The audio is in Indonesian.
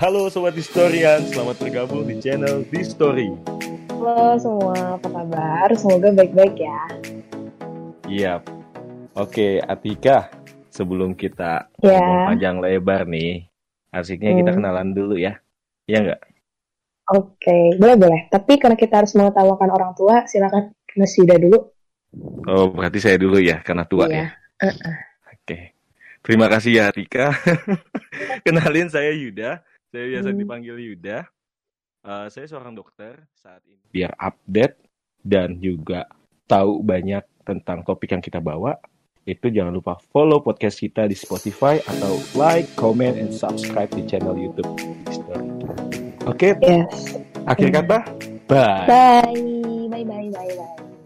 Halo Sobat Historian, selamat bergabung di channel di Story. Halo semua, apa kabar? Semoga baik-baik ya. Iya. Oke, Atika, sebelum kita ngomong panjang lebar nih, asiknya kita Hmm. kenalan dulu ya. Iya nggak? Oke, boleh-boleh. Tapi karena kita harus mengetawakan orang tua, silakan Mas Yuda dulu. Oh, berarti saya dulu ya, karena tua Iya. ya. Oke. Terima kasih ya Atika. Kenalin saya Yuda. Saya biasa Hmm. dipanggil Yuda. Eh, saya seorang dokter saat ini. Biar update dan juga tahu banyak tentang topik yang kita bawa, itu jangan lupa follow podcast kita di Spotify atau like, comment, and subscribe di channel YouTube. Oke, Yes. akhir kata, bye. Bye. Bye, bye, bye, bye.